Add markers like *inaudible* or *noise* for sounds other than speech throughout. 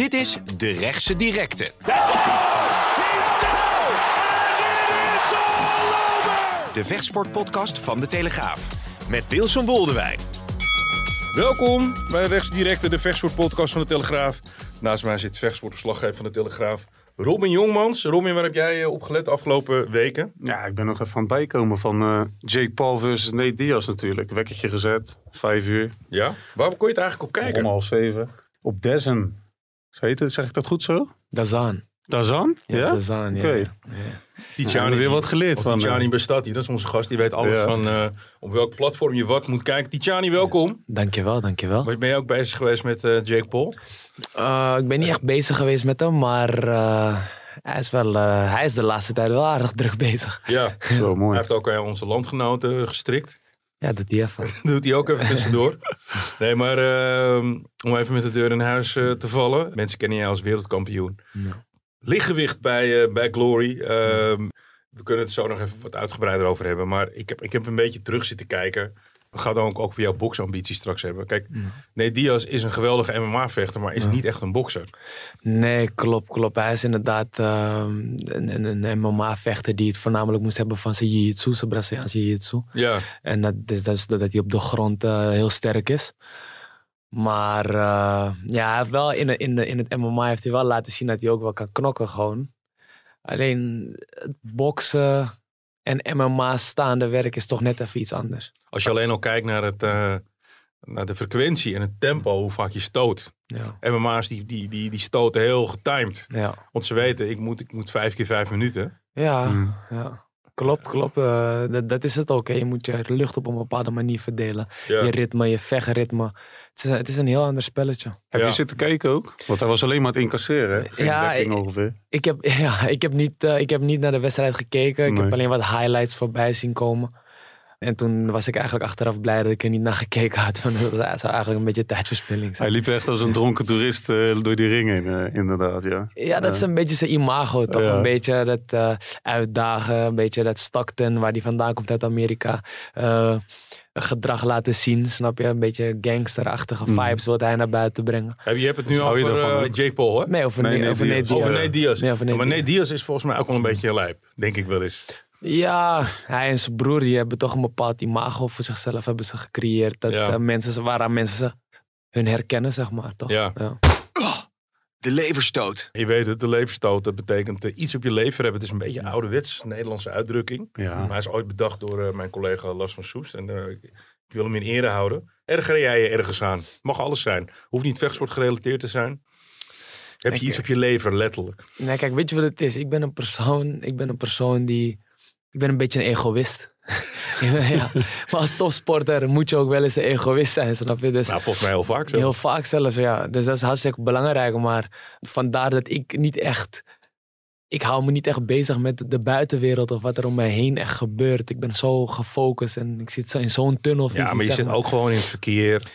Dit is De Rechtse Directe. De vechtsportpodcast van De Telegraaf. Met Wilson Boldewijn. Welkom bij Rechtsdirecte, de vechtsportpodcast van de Telegraaf. Naast mij zit vechtsportverslaggever van de Telegraaf, Robin Jongmans. Robin, waar heb jij eh, opgelet de afgelopen weken? Ja, ik ben nog even aan het bijkomen van eh, Jake Paul versus Nate Diaz natuurlijk. Wekkertje gezet, vijf uur, Ja? Waar kon je het eigenlijk op kijken? om half zeven. Op Dezen. Zo heet het, zeg ik dat goed zo? Dazan. Dazan? Ja, Ja? Dazan, ja. Ja. We weer wat geleerd van, Tijani eh, bestaat hier, dat is onze gast. Die weet alles Ja. van eh, op welk platform je wat moet kijken. Tijani, welkom. Dankjewel, dankjewel. Ben je ook bezig geweest met eh, Jake Paul? Uh, ik ben niet echt bezig geweest met hem, maar uh, hij, is wel, uh, hij is de laatste tijd wel aardig *laughs* druk bezig. Ja. Zo Hij mooi. heeft ook aan onze landgenoten gestrikt. Ja, doet hij even. *laughs* Doet hij ook even tussendoor. Nee, maar ehm, om even met de deur in huis eh, te vallen. Mensen kennen jij als wereldkampioen. Ja. Lichtgewicht bij, eh, bij Glory. Ehm, we kunnen het zo nog even wat uitgebreider over hebben. Maar ik heb, ik heb een beetje terug zitten kijken. We gaan dan ook over jouw boksambities straks hebben. Kijk, Ja. nee, Diaz is een geweldige MMA-vechter, maar is Ja. niet echt een bokser. Nee, klopt, klopt. Hij is inderdaad ehm, een, een, een MMA-vechter die het voornamelijk moest hebben van zijn jiu-jitsu, zijn Braziliaanse jiu-jitsu. Ja, En dat is, dat is dat hij op de grond eh, heel sterk is. Maar eh, ja, hij heeft wel in, de- in, de, in het MMA heeft hij wel laten zien dat hij ook wel kan knokken gewoon. Alleen het boksen en MMA staande werk is toch net even iets anders. als je alleen al kijkt naar, het, eh, naar de frequentie en het tempo, hoe vaak je stoot. Ja, MMA's die, die, die, die stoten heel getimed. ja, Want ze weten, ik moet, ik moet vijf keer vijf minuten. ja. Mm. ja. Klopt, klopt. Eh, dat, dat is het ook. Hè. Je moet je lucht op een bepaalde manier verdelen. Ja. Je ritme, je vechtritme. Het is, het is een heel ander spelletje. Heb Ja. je zitten kijken ook? Want hij was alleen maar aan het incasseren. Geen Ja, ik- ongeveer. Ik heb, *laughs* ja, ik, heb niet, eh, ik heb niet naar de wedstrijd gekeken. Ik Nee. heb alleen wat highlights voorbij zien komen. En toen was ik eigenlijk achteraf blij dat ik er niet naar gekeken had. Want dat zou eigenlijk een beetje tijdverspilling zijn. Hij liep echt als een dronken toerist eh, door die ring heen, eh, inderdaad. Ja. Ja, dat is een beetje zijn imago toch? Ja. Een beetje dat eh, uitdagen, een beetje dat Stockton, waar die vandaan komt uit Amerika. eh, gedrag laten zien, snap je? Een beetje gangsterachtige Mhm. vibes wat hij naar buiten brengen. Heb je hebt het nu Dus je over eh? Jake Paul, hè? Nee, over, Nee, nee, nee, Diaz. Over Nate Diaz. Nee, over Nate maar Diaz. Nate Diaz is volgens mij ook wel een beetje lijp. Denk ik wel eens. Ja, hij en zijn broer die hebben toch een bepaald imago voor zichzelf hebben ze gecreëerd. Dat Ja. mensen, waaraan mensen ze hun herkennen, zeg maar. Toch? Ja. De leverstoot. Je weet het, de leverstoot, dat betekent eh, iets op je lever hebben. Het is een beetje ouderwets, Nederlandse uitdrukking. Ja. Maar hij is ooit bedacht door eh, mijn collega Lars van Soest. En eh, ik wil hem in ere houden. Erger jij je ergens aan. Mag alles zijn. Hoeft niet vechtsport gerelateerd te zijn. Heb je iets op je lever, letterlijk? Nee, kijk, weet je wat het is? Ik ben een persoon, ik ben een persoon die... Ik ben een beetje een egoïst. *laughs* Ben- ja. Maar als topsporter moet je ook wel eens een egoïst zijn, snap je? Dus Nou, volgens mij heel vaak zo. heel vaak zelfs, ja. Dus dat is hartstikke belangrijk. Maar vandaar dat ik niet echt... Ik hou me niet echt bezig met de buitenwereld of wat er om mij heen echt gebeurt. Ik ben zo gefocust en ik zit zo in zo'n tunnelvisie. Ja, maar je zit ook gewoon in het verkeer.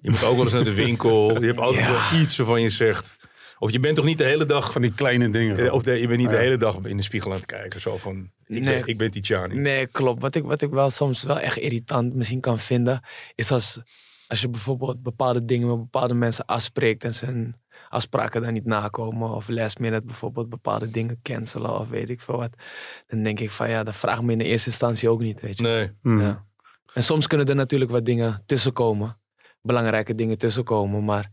Je moet ook wel eens naar de winkel. Je hebt altijd Ja. wel iets waarvan je zegt. Of je bent toch niet de hele dag. Van die kleine dingen. eh, Of de, je bent niet de hele dag in de spiegel aan het kijken. Zo van. Ik, Nee. ben, ik ben Tijani. Nee, klopt. Wat ik, wat ik wel soms wel echt irritant misschien kan vinden, is als, als je bijvoorbeeld bepaalde dingen met bepaalde mensen afspreekt en zijn afspraken dan niet nakomen. Of last minute bijvoorbeeld bepaalde dingen cancelen of weet ik veel wat. Dan denk ik van ja, dat vraag me in de eerste instantie ook niet, weet je. Nee. Hmm. Ja. En soms kunnen er natuurlijk wat dingen tussenkomen. Belangrijke dingen tussenkomen. Maar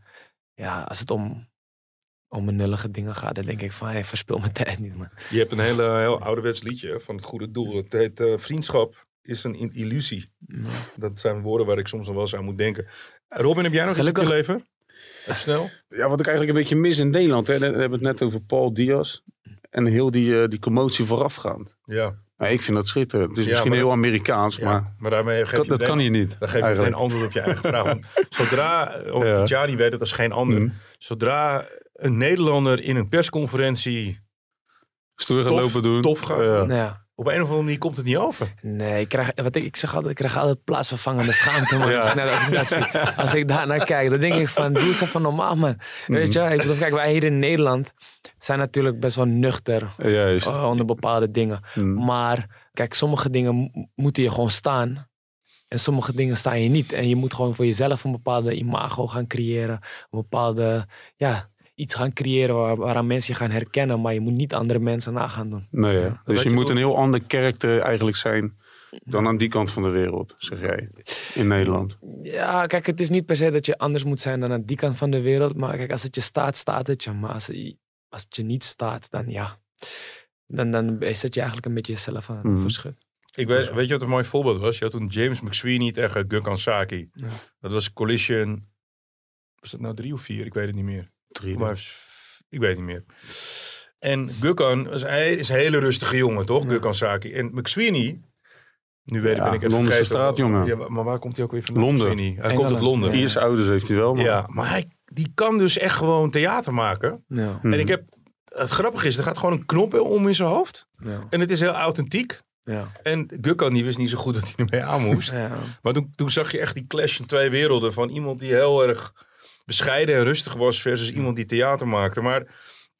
ja, als het om, om nullige dingen gaat, dan denk ik van hey, verspil mijn *laughs* tijd niet, man. Je hebt een hele, heel ouderwets liedje van het goede doel. Het heet eh, Vriendschap is een illusie. Dat zijn woorden waar ik soms nog wel eens aan moet denken. Robin, heb jij nog iets op je Gelukkig. leven? Even snel. Ja, wat ik eigenlijk een beetje mis in Nederland. Hè, we hebben het net over Paul Diaz. En heel die, eh, die commotie voorafgaand. Ja. Maar ik vind dat schitterend. Het is Ja, misschien maar heel Amerikaans, ja. maar Maar daarmee geef dat, je dat meteen- kan hier niet. Dan geef je eigenlijk. antwoord op je eigen vraag. Want zodra, oh, Ja. Tijani weet het als geen ander. Hmm. Zodra een Nederlander in een persconferentie Stoer gaan tof, lopen doen. tof gaat, Ja. Nou ja. op een of andere manier komt het niet over. Nee, ik, krijg, wat ik, ik zeg altijd, ik krijg altijd plaatsvervangende schaamte, man. *laughs* Ja. Als, ik, naar- als, ik dat zie. als ik daar naar kijk, dan denk ik van, doe eens even normaal, man. Weet je, ik bedoel, kijk, wij hier in Nederland zijn natuurlijk best wel nuchter Juist. eh, onder bepaalde dingen. Hmm. Maar kijk, sommige dingen mo- moeten je gewoon staan. En sommige dingen staan je niet. En je moet gewoon voor jezelf een bepaalde imago gaan creëren. Een bepaalde, ja, iets gaan creëren waar, waaraan mensen je gaan herkennen. Maar je moet niet andere mensen na gaan doen. Nee, dus je je moet een heel ander karakter eigenlijk zijn dan aan die kant van de wereld, zeg jij, in Nederland. Ja, kijk, het is niet per se dat je anders moet zijn dan aan die kant van de wereld. Maar kijk, als het je staat, staat het je. Maar als, het- als het je niet staat, dan ja. Dan, dan zet je eigenlijk een beetje jezelf aan mm verschut. Ik weet, weet je wat een mooi voorbeeld was? Je had toen James McSweeney tegen Gökhan Saki. Ja. Dat was Collision... Was dat nou drie of vier? Ik weet het niet meer. Drie. Maar ik weet niet meer. En Gökhan was, hij is een hele rustige jongen, toch? Ja. Gökhan Saki. En McSweeney... Nu weet, Ja, ben ik even Londense vergeten. straatjongen. Ja, maar waar komt hij ook weer vandaan? Londen. McSweeney? Hij Engeland. komt uit Londen. Ja. Ierse ouders heeft hij wel, maar... Ja, maar hij, die kan dus echt gewoon theater maken. Ja, Mhm. En ik heb... Het grappige is, er gaat gewoon een knop om in zijn hoofd. ja, En het is heel authentiek. ja. En Gökhan die wist niet zo goed dat hij ermee aan moest. ja. Maar toen, toen zag je echt die clash in twee werelden. Van iemand die heel erg bescheiden en rustig was versus iemand die theater maakte. Maar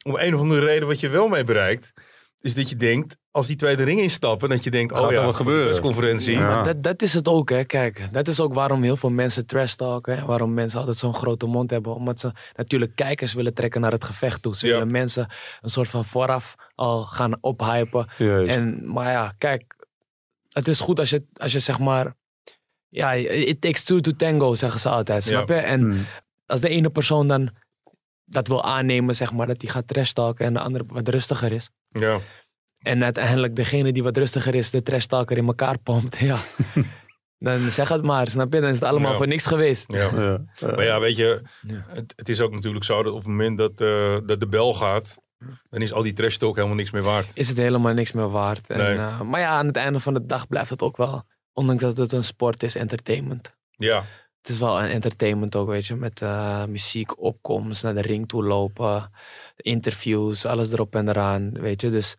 om een of andere reden wat je wel mee bereikt, is dat je denkt, als die twee de ring instappen, dat je denkt, Gaat oh ja, wat gebeuren? persconferentie. Ja. Dat, dat is het ook, hè. Kijk, dat is ook waarom heel veel mensen trash talken. Waarom mensen altijd zo'n grote mond hebben. Omdat ze natuurlijk kijkers willen trekken naar het gevecht toe. Ze Ja. willen mensen een soort van vooraf al gaan ophypen. Juist. En, maar ja, kijk, het is goed als je, als je zeg maar. Ja, it takes two to tango, zeggen ze altijd. Snap je? En Mhm. Als de ene persoon dan dat wil aannemen, zeg maar, dat hij gaat trash talken en de andere wat rustiger is. Ja. En uiteindelijk degene die wat rustiger is, de trash talker in elkaar pompt. *laughs* Ja. dan zeg het maar, snap je? Dan is het allemaal Ja. voor niks geweest. Ja. Ja. Maar ja, weet je, het is ook natuurlijk zo dat op het moment dat, eh, dat de bel gaat, dan is al die trash talk helemaal niks meer waard. Is het helemaal niks meer waard. En, Nee. eh, maar ja, aan het einde van de dag blijft het ook wel, ondanks dat het een sport is, entertainment. Ja, Het is wel een entertainment ook, weet je. Met eh, muziek, opkomst, naar de ring toe lopen, interviews, alles erop en eraan, weet je. Dus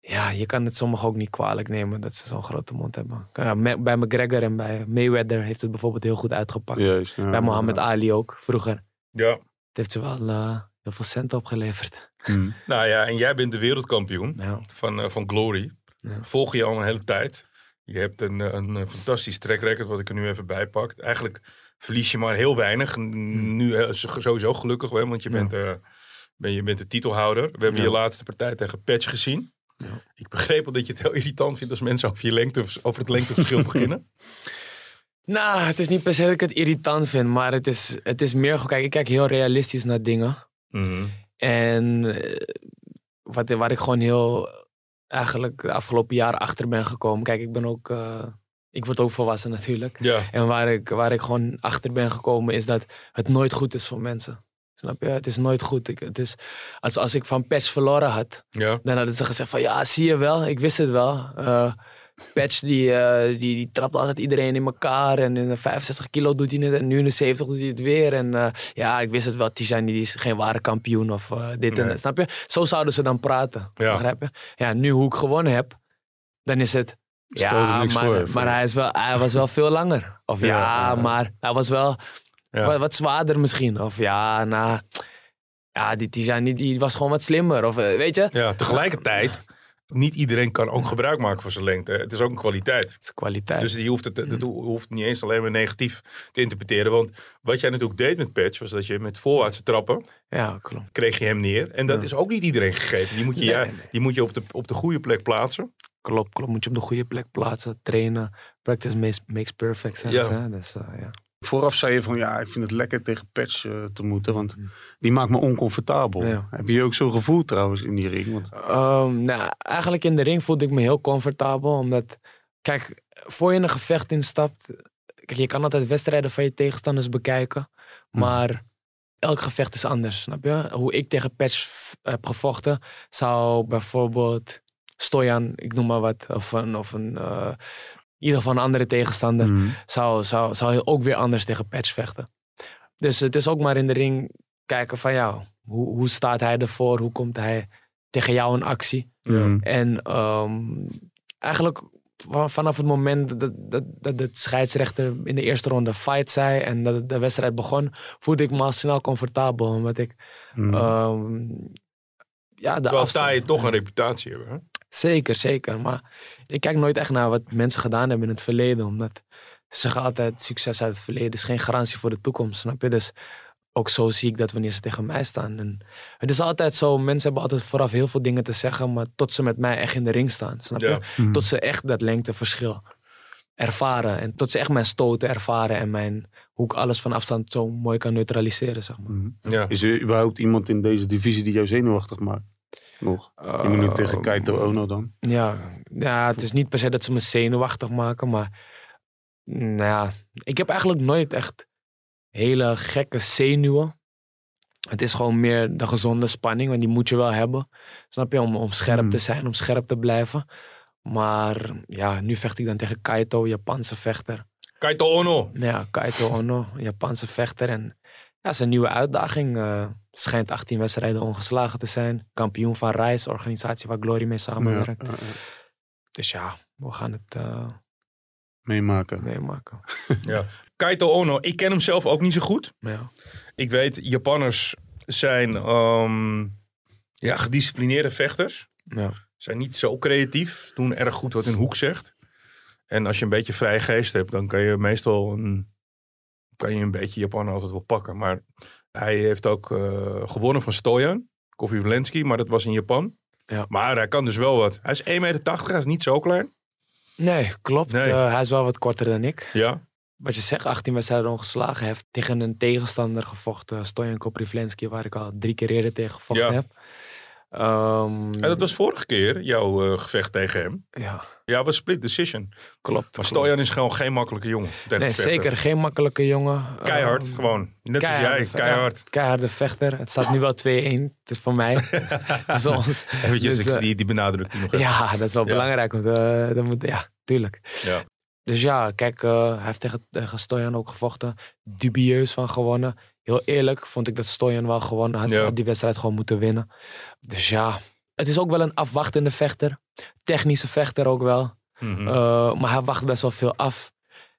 ja, je kan het sommigen ook niet kwalijk nemen dat ze zo'n grote mond hebben. Ja, bij McGregor en bij Mayweather heeft het bijvoorbeeld heel goed uitgepakt. Juist. ja. Bij Mohammed Ali ook, vroeger. ja. Het heeft ze wel eh, heel veel cent opgeleverd. Mhm. Nou ja, en jij bent de wereldkampioen Ja. van, eh, van Glory. Ja. Volg je al een hele tijd. Je hebt een, eh, een, eh, fantastisch track record, wat ik er nu even bij pak. Eigenlijk verlies je maar heel weinig. N- Nu eh, sowieso gelukkig, hè, want je Hmm. Ja. bent, ben, je bent de titelhouder. We hebben Ja. je laatste partij tegen Patch gezien. Ja. Ik begreep al dat je het heel irritant vindt als mensen over, je lengte, over het lengteverschil *laughs* beginnen. Nou, het is niet per se dat ik het irritant vind, maar het is, het is meer... gewoon- Kijk, ik kijk heel realistisch naar dingen. Mhm. En wat, waar ik gewoon heel eigenlijk de afgelopen jaren achter ben gekomen. Kijk, ik ben ook. eh, ik word ook volwassen natuurlijk. Ja, En waar ik, waar ik gewoon achter ben gekomen is dat het nooit goed is voor mensen. Snap je? Het is nooit goed. Ik, het is, als, als ik van Patch verloren had, ja. dan hadden ze gezegd van ja, zie je wel, ik wist het wel. Eh Patch die, eh, die, die trapt altijd iedereen in elkaar en in de 65 kilo doet hij het en nu in de 70 doet hij het weer. En eh, ja, ik wist het wel, Tijani die is geen ware kampioen of eh, dit en dat. Snap je? Zo zouden ze dan praten. Ja. Begrijp je? Ja, nu hoe ik gewonnen heb, dan is het... Ja, niks maar, voor. maar hij, is wel, hij was wel veel langer. Of ja, maar hij was wel wat, wat zwaarder misschien. Of ja, nou... Ja, die Tijani die was gewoon wat slimmer. Of weet je? ja, tegelijkertijd, niet iedereen kan ook gebruik maken van zijn lengte. Het is ook een kwaliteit. Dat is kwaliteit. Dus die hoeft het, dat hoeft niet eens alleen maar negatief te interpreteren. Want wat jij natuurlijk deed met Patch, was dat je met voorwaartse trappen, ja, klopt. kreeg je hem neer. En dat Ja. is ook niet iedereen gegeven. Die moet je, Nee, ja, nee. die moet je op, de, op de goede plek plaatsen. Klopt, klopt. Moet je op de goede plek plaatsen, trainen. Practice makes, makes perfect sense. Ja. Hè? Dus, eh, ja. Vooraf zei je van ja, ik vind het lekker tegen Patch eh, te moeten, want die maakt me oncomfortabel. Ja. Heb je je ook zo gevoeld trouwens in die ring? Want, Ehm, nou, eigenlijk in de ring voelde ik me heel comfortabel. Omdat, kijk, voor je in een gevecht instapt. Kijk, je kan altijd wedstrijden van je tegenstanders bekijken. Hmm. Maar elk gevecht is anders, snap je? Hoe ik tegen Patch heb gevochten, zou bijvoorbeeld Stojan, ik noem maar wat, of een, of een eh, ieder geval een andere tegenstander, Mm. zou, zou, zou hij ook weer anders tegen Patch vechten. Dus het is ook maar in de ring kijken van ja, hoe, hoe staat hij ervoor? Hoe komt hij tegen jou in actie? Mm. En ehm, eigenlijk va- vanaf het moment dat, dat, dat de scheidsrechter in de eerste ronde fight zei en dat de wedstrijd begon, voelde ik me al snel comfortabel. Omdat ik Mm. ehm, ja, de Terwijl afstand- sta je toch een reputatie hebben. Zeker, zeker. Maar ik kijk nooit echt naar wat mensen gedaan hebben in het verleden. Omdat ze zeggen altijd, succes uit het verleden is geen garantie voor de toekomst. Snap je? Dus ook zo zie ik dat wanneer ze tegen mij staan. En het is altijd zo, mensen hebben altijd vooraf heel veel dingen te zeggen, maar tot ze met mij echt in de ring staan, snap je? Ja. Mhm. Tot ze echt dat lengteverschil ervaren. En tot ze echt mijn stoten ervaren en mijn, hoe ik alles van afstand zo mooi kan neutraliseren, zeg maar. Mhm. Ja. Is er überhaupt iemand in deze divisie die jou zenuwachtig maakt? Nog. Je moet nu tegen Ehm, Kaito Ono dan. Ja, ja, het is niet per se dat ze me zenuwachtig maken, maar nou ja, ik heb eigenlijk nooit echt hele gekke zenuwen. Het is gewoon meer de gezonde spanning, want die moet je wel hebben. Snap je? Om, om scherp Hmm. te zijn, om scherp te blijven. Maar ja, nu vecht ik dan tegen Kaito, Japanse vechter. Kaito Ono. Ja, Kaito Ono, Japanse vechter. En ja, het is een nieuwe uitdaging. eh, schijnt 18 wedstrijden ongeslagen te zijn. Kampioen van Rise, organisatie waar Glory mee samenwerkt. Ja, ja, ja. Dus ja, we gaan het eh, Meemaken. meemaken. *laughs* Kaito Ono. Ik ken hem zelf ook niet zo goed. Ja. Ik weet, Japanners zijn ehm, ja, gedisciplineerde vechters. Ja. Zijn niet zo creatief. Doen erg goed wat hun hoek zegt. En als je een beetje vrije geest hebt, dan kan je meestal een, kan je een beetje Japaner altijd wel pakken. Maar hij heeft ook eh, gewonnen van Stojan. Kofi maar dat was in Japan. Ja. Maar hij kan dus wel wat. Hij is 1,80 meter, hij is niet zo klein. Nee, klopt. Nee. Eh, hij is wel wat korter dan ik. Ja, Wat je zegt, 18 wedstrijden ongeslagen. Heeft tegen een tegenstander gevochten, Stojan Koprivlensky, waar ik al drie keer eerder tegen gevochten Ja. heb. Ehm, en dat was vorige keer jouw eh, gevecht tegen hem. Ja, Ja, was split decision. klopt. Maar Stojan is gewoon geen makkelijke jongen. tegen Nee, zeker. Geen makkelijke jongen. Keihard, Ehm, gewoon. Net als jij, keihard. ja, keiharde vechter. Het staat nu wel 2-1. Het is voor mij. *laughs* *laughs* Ons. Eventjes, Dus, eh, die, die benadrukt nog even. Ja, dat is wel Ja. belangrijk. Want, eh, dat moet, ja, tuurlijk. Ja. Dus ja, kijk, hij heeft tegen, tegen Stojan ook gevochten. Dubieus van gewonnen. Heel eerlijk vond ik dat Stojan wel gewonnen had. Ja. had die wedstrijd gewoon moeten winnen. Dus ja, het is ook wel een afwachtende vechter. Technische vechter ook wel. Mhm. Eh, maar hij wacht best wel veel af.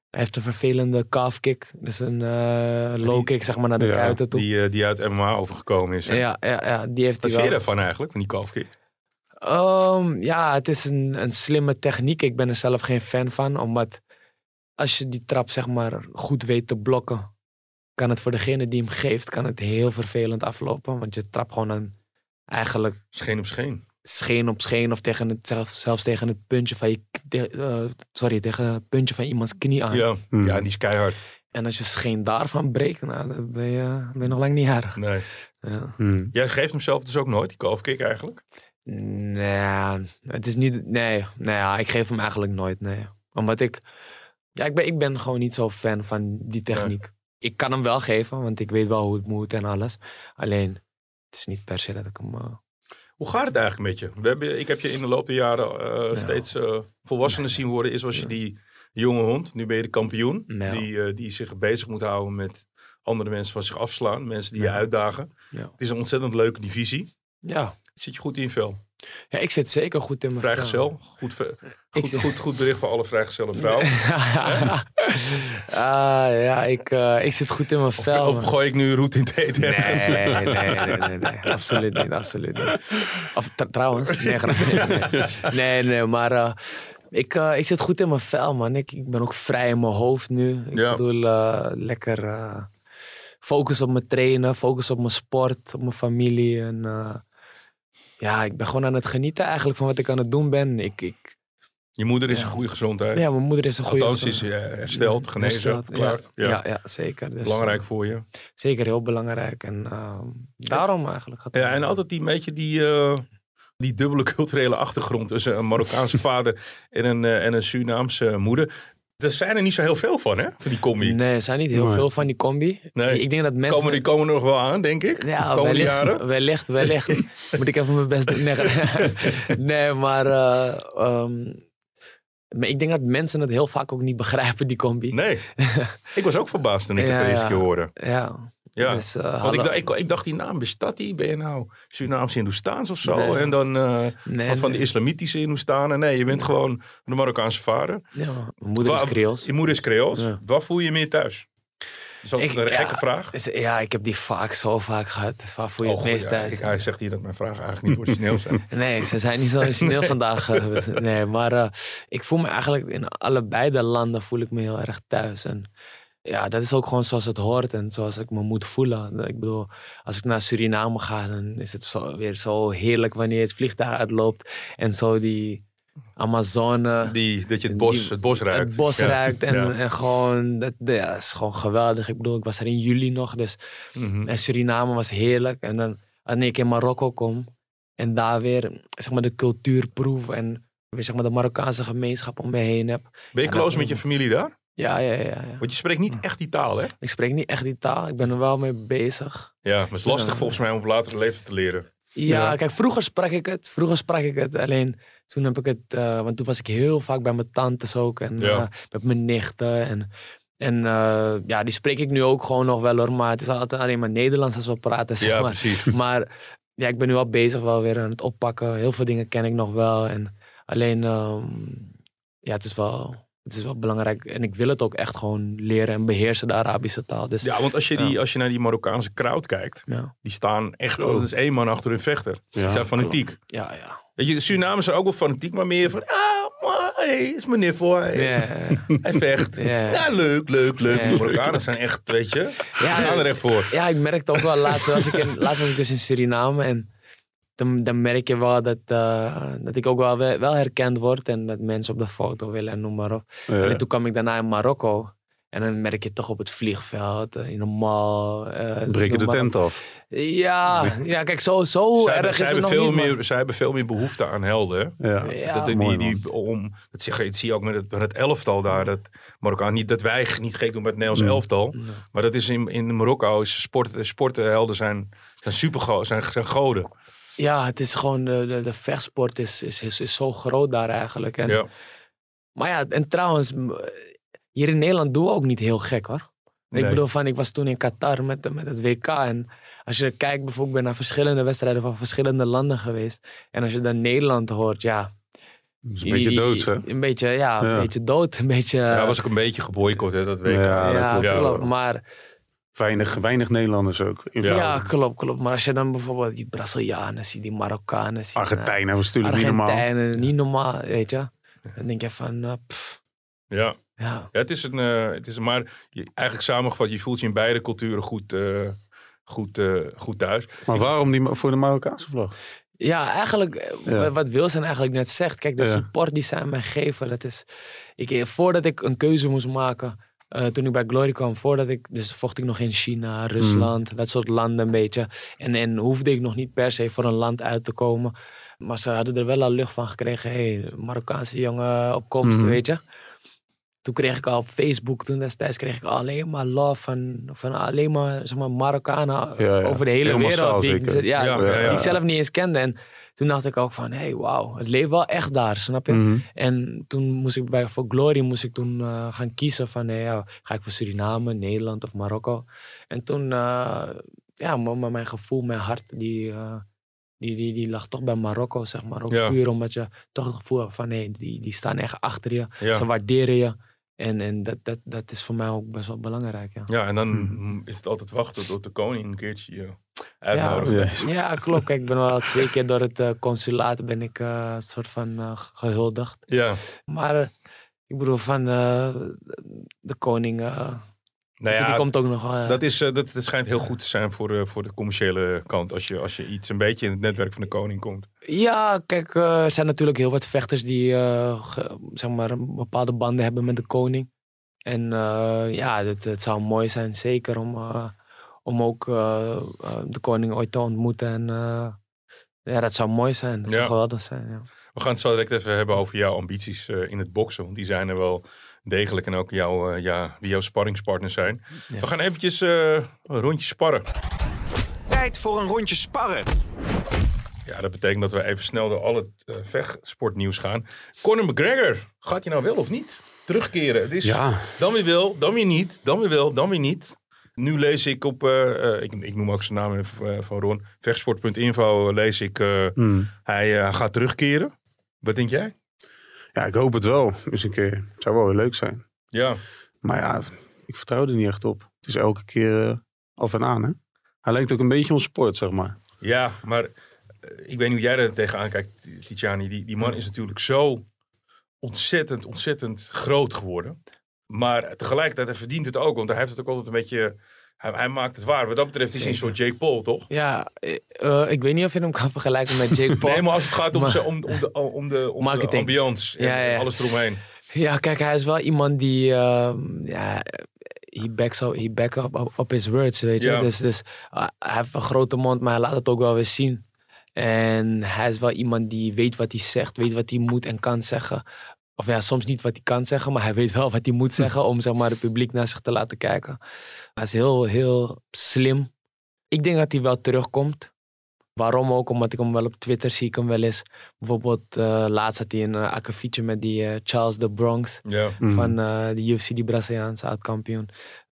Hij heeft een vervelende calf kick. Dus een eh, low kick zeg maar naar de Ja, kuiten toe. die, eh, die uit MMA overgekomen is. hè? ja, ja, ja, die heeft Wat vind je wel. daarvan eigenlijk, van die calfkick? Ehm, ja, het is een, een slimme techniek. Ik ben er zelf geen fan van. Omdat als je die trap zeg maar goed weet te blokken, kan het voor degene die hem geeft, kan het heel vervelend aflopen. Want je trapt gewoon een, eigenlijk Scheen op scheen. scheen op scheen of tegen het, zelf, zelfs tegen het puntje van je, eh, sorry, tegen het puntje van iemands knie aan. Ja, Mhm. ja, die is keihard. En als je scheen daarvan breekt, nou, dan ben je, ben je nog lang niet jarig. Nee. Ja. Mhm. Jij geeft hem zelf dus ook nooit, die calfkick eigenlijk? Nee, het is niet. Nee, nee ja, ik geef hem eigenlijk nooit. Nee. Omdat ik. Ja, ik ben, ik ben gewoon niet zo fan van die techniek. Ik kan hem wel geven, want ik weet wel hoe het moet en alles. Alleen, het is niet per se dat ik hem. eh, Hoe gaat het eigenlijk met je? We hebben, ik heb je in de loop der jaren eh, Ja. steeds eh volwassener zien worden. Eerst was je die jonge hond, nu ben je de kampioen. Die, die zich bezig moet houden met andere mensen van zich afslaan. Mensen die je uitdagen. Het is een ontzettend leuke divisie. ja. Zit je goed in vel? Ja, ik zit zeker goed in mijn Vrijgezel. Goed, goed, zit- goed, goed bericht voor alle vrijgezelle vrouwen. *laughs* ah, ja, ik, eh, ik zit goed in mijn vel. of gooi ik nu roet in het eten? Nee, nee, nee, nee, nee. Absoluut niet, absoluut niet. Of tr- trouwens, *laughs* nee, nee, nee, nee, maar eh, ik, eh, ik zit goed in mijn vel, man. Ik, ik ben ook vrij in mijn hoofd nu. Ik Ja. bedoel, lekker focus op mijn trainen, focus op mijn sport, op mijn familie. En ja, ik ben gewoon aan het genieten eigenlijk van wat ik aan het doen ben. Ik, ik, Je moeder is Ja. in goede gezondheid. ja, mijn moeder is een goede... Althans, is eh, hersteld, genezen, verklaard. Ja, Ja. zeker. Dus, Belangrijk voor je. Zeker heel belangrijk. En ehm, daarom eigenlijk. gaat Ja, en altijd die beetje die, eh, die dubbele *laughs* culturele achtergrond tussen een Marokkaanse *laughs* vader en een, eh, en een Surinaamse moeder. Er zijn er niet zo heel veel van, hè? Van die combi. Nee, er zijn niet heel Nee. veel van die combi. Nee. Ik denk dat mensen... Komen, die komen er nog wel aan, denk ik. Ja, de komende wellicht, jaren. *laughs* wellicht, wellicht. *laughs* Moet ik even mijn best doen. Nee, *laughs* nee maar, eh, ehm, maar ik denk dat mensen het heel vaak ook niet begrijpen, die combi. Nee. ik was ook verbaasd toen ik het de eerste ja. keer hoorde. Ja. Ja. Dus, eh, Want ik, ik, ik dacht, die naam bestaat die? Ben je nou Surinaamse Hindoestaans of zo? Nee. En dan eh, nee, van, van de islamitische Hindoestanen? Nee, je bent gewoon de Marokkaanse vader. Ja, mijn moeder is Creools. Je moeder is Creools. Ja. Waar voel je je meer thuis? Dat is ook Ik- een ja, gekke vraag. Dus, ja, ik heb die vaak, zo vaak gehad. Waar voel je Oh, het meest ja, thuis? ik- hij zegt hier dat mijn vragen eigenlijk niet origineel zijn. *laughs* Nee, ze zijn niet zo origineel vandaag. eh, Nee, maar ik voel me eigenlijk in allebei de landen voel ik me heel erg thuis. En ja, dat is ook gewoon zoals het hoort en zoals ik me moet voelen. Ik bedoel, als ik naar Suriname ga, dan is het zo, weer zo heerlijk wanneer het vliegtuig uitloopt en zo die Amazone. Die, dat je het bos, Die- het bos ruikt. Het bos Ja. ruikt en, Ja. en gewoon, dat, ja, is gewoon geweldig. Ik bedoel, ik was er in juli nog, dus Mhm. en Suriname was heerlijk. En dan wanneer ik in Marokko kom en daar weer zeg maar, de cultuur proef en weer zeg maar, de Marokkaanse gemeenschap om me heen heb. Ben je close met je familie daar? Ja, ja, ja, ja. Want je spreekt niet echt die taal, hè? Ik spreek niet echt die taal, ik ben er wel mee bezig. Ja, maar het is lastig Ja. volgens mij om op latere leeftijd te leren. Ja, Ja. kijk, vroeger sprak ik het. Vroeger sprak ik het. Alleen toen heb ik het, eh, want toen was ik heel vaak bij mijn tantes ook en Ja. eh, met mijn nichten. En, en eh, ja, die spreek ik nu ook gewoon nog wel hoor, maar het is altijd alleen maar Nederlands als we praten. Zeg Ja, maar. precies. *laughs* Maar ja, ik ben nu al bezig wel weer aan het oppakken. Heel veel dingen ken ik nog wel. En alleen, ehm, ja, het is, wel, het is wel belangrijk. En ik wil het ook echt gewoon leren en beheersen, de Arabische taal. Dus ja. Want als je, die, als je naar die Marokkaanse crowd kijkt, Ja, die staan echt, Zo. dat is één man achter hun vechter. Ja. Die zijn fanatiek. ja. ja. Weet je, Surinamers zijn ook wel fanatiek, maar meer van, ah, maar, hey, is meneer voor, hey. *laughs* Hij vecht. Ja. Ja, leuk, leuk, leuk. De Marokkanen zijn echt, weet je, die Ja, gaan er echt voor. ja, ik merkte ook wel, laatst was ik, in, laatst was ik dus in Suriname en dan, dan merk je wel dat, eh, dat ik ook wel, wel herkend word en dat mensen op de foto willen en noem maar op. Ja. En toen kwam ik daarna in Marokko. En dan merk je toch op het vliegveld, eh, in de mall. eh, Breken de tent af. Ja, *laughs* ja, kijk, zo, zo Zij, erg hebben- is het nog veel niet. meer, zij hebben veel meer behoefte aan helden. Ja. Ja, dat, die, mooi, die, die- om, dat, zie, je- dat zie je ook met het, met het elftal daar. Dat Marokkaan, niet dat wij niet gek doen met het Nederlands Mm. elftal. Nee. Maar dat is in, in Marokko, is sport, sporthelden zijn, zijn super zijn, zijn goden. Ja, het is gewoon, de, de, de vechtsport is, is, is, is zo groot daar eigenlijk. En, Ja. Maar ja, en trouwens, hier in Nederland doen we ook niet heel gek hoor. Ik bedoel, van, ik was toen in Qatar met, met het WK. En als je kijkt, bijvoorbeeld, ik ben naar verschillende wedstrijden van verschillende landen geweest. En als je dan Nederland hoort, ja. Dat is een beetje hè? Een beetje, ja, een beetje dood. Een beetje. Ja, was ook een beetje geboycott, hè, dat WK. Ja, dat ja, klopt. Ja. Maar Weinig, weinig Nederlanders ook. In Ja. klopt, klopt. Maar als je dan bijvoorbeeld die Brazilianen ziet, die Marokkanen ziet. eh, Argentijnen was natuurlijk niet normaal. Argentijnen, niet normaal, weet je. Dan denk je van, eh, pff, Ja. ja. Ja, het is een, eh, het is een maar je, eigenlijk samengevat, je voelt je in beide culturen goed, eh, goed, eh, goed thuis. Maar waarom die, voor de Marokkaanse vlag? Ja, eigenlijk, eh, Ja. wat Wilson eigenlijk net zegt. Kijk, de Ja. support die zij mij geven, dat is... Ik, eh, voordat ik een keuze moest maken, eh, toen ik bij Glory kwam, voordat ik... Dus vocht ik nog in China, Rusland, dat soort landen een beetje. En, en hoefde ik nog niet per se voor een land uit te komen. Maar ze hadden er wel al lucht van gekregen. Hé, hey, Marokkaanse jongen op komst, Mhm. weet je. Toen kreeg ik al op Facebook, toen destijds kreeg ik alleen maar love van, van alleen maar, zeg maar Marokkanen Ja, ja. over de hele wereld. Die, ik- ja, Ja, die ik zelf niet eens kende. En toen dacht ik ook van, hé, hey, wauw, het leeft wel echt daar, snap je? Mhm. En toen moest ik bij, voor Glory moest ik toen eh, gaan kiezen van, hey, ja, ga ik voor Suriname, Nederland of Marokko? En toen, eh, ja, maar mijn gevoel, mijn hart, die, eh, die, die, die lag toch bij Marokko, zeg maar. Ook Ja. puur omdat je toch het gevoel hebt van, hé, die, die staan echt achter je. Ja. Ze waarderen je. En, en dat, dat, dat is voor mij ook best wel belangrijk, ja. Ja, en dan Mhm. is het altijd wachten tot de koning een keertje je uitnodigt. Ja. Ja. Ja, klopt. Kijk, ik ben wel twee keer door het eh, consulaat ben ik eh, een soort van eh, gehuldigd. ja. Maar ik bedoel, van eh, de koning, eh, Nou die ja, komt ook nog wel. dat, is, eh, dat, dat schijnt heel goed te zijn voor, de voor de commerciële kant. Als je, als je iets een beetje in het netwerk van de koning komt. Ja, kijk, eh, er zijn natuurlijk heel wat vechters die eh, ge- zeg maar, bepaalde banden hebben met de koning. En eh, ja, het, het zou mooi zijn, zeker om, eh, om ook de koning ooit te ontmoeten. En eh, ja, dat zou mooi zijn. Dat zou geweldig zijn. Ja. We gaan het zo direct even hebben over jouw ambities eh, in het boksen. Want die zijn er wel degelijk. En ook jouw, eh, ja, wie jouw sparringspartners zijn. Ja. We gaan eventjes eh, een rondje sparren. Tijd voor een rondje sparren. Ja, dat betekent dat we even snel door al het eh, vechtsportnieuws gaan. Conor McGregor, gaat hij nou wel of niet terugkeren? Het is Ja, dan weer wel, dan weer niet, dan weer wel, dan weer niet. Nu lees ik op, eh, eh, ik, ik noem ook zijn naam even, van Ron, vechtsport.info lees ik, Hmm. hij gaat terugkeren. Wat denk jij? ja, ik hoop het wel. Dus een keer. Het zou wel weer leuk zijn. Ja, Maar ja, ik vertrouw er niet echt op. Het is elke keer af en aan, hè? Hij lijkt ook een beetje op sport, zeg maar. ja maar ik weet niet hoe jij er tegenaan kijkt, Tijani. Die, die man is natuurlijk zo ontzettend, ontzettend groot geworden. Maar tegelijkertijd, hij verdient het ook. Want hij heeft het ook altijd een beetje... Hij, hij maakt het waar. Wat dat betreft is hij een soort Jake Paul, toch? Ja, eh, eh, ik weet niet of je hem kan vergelijken met Jake *laughs* Paul. Nee, maar als het gaat om, Maar- ze- om, om de, om de, om de Marketing. ambiance en Ja, alles eromheen. Ja, kijk, hij is wel iemand die, ehm, ja, he backs up, he back up, up his words, weet je. Ja. Dus, dus uh, hij heeft een grote mond, maar hij laat het ook wel weer zien. En hij is wel iemand die weet wat hij zegt, weet wat hij moet en kan zeggen. Of ja, soms niet wat hij kan zeggen, maar hij weet wel wat hij moet *laughs* zeggen om zeg maar het publiek naar zich te laten kijken. Hij is heel, heel slim. Ik denk dat hij wel terugkomt. Waarom ook? Omdat ik hem wel op Twitter zie ik hem wel eens. Bijvoorbeeld eh, laatst had hij een uh, akkefietje met die eh, Charles de Bronx. Mhm. van eh, de UFC, die Braziliaanse oud-kampioen.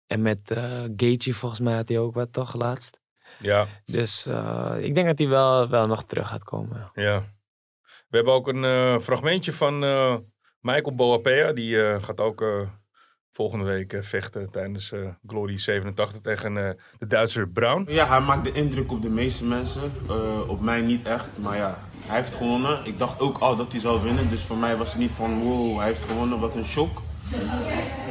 En met eh Gaethje volgens mij had hij ook wat toch laatst. Ja, Dus eh, ik denk dat hij wel, wel nog terug gaat komen. ja. We hebben ook een eh, fragmentje van eh, Michael Boapea. Die eh, gaat ook eh, volgende week vechten tijdens eh, Glory 87 tegen eh, de Duitser Brown. Ja, hij maakt de indruk op de meeste mensen. Eh, op mij niet echt. Maar ja, hij heeft gewonnen. Ik dacht ook al dat hij zou winnen. Dus voor mij was het niet van wow, hij heeft gewonnen, wat een shock.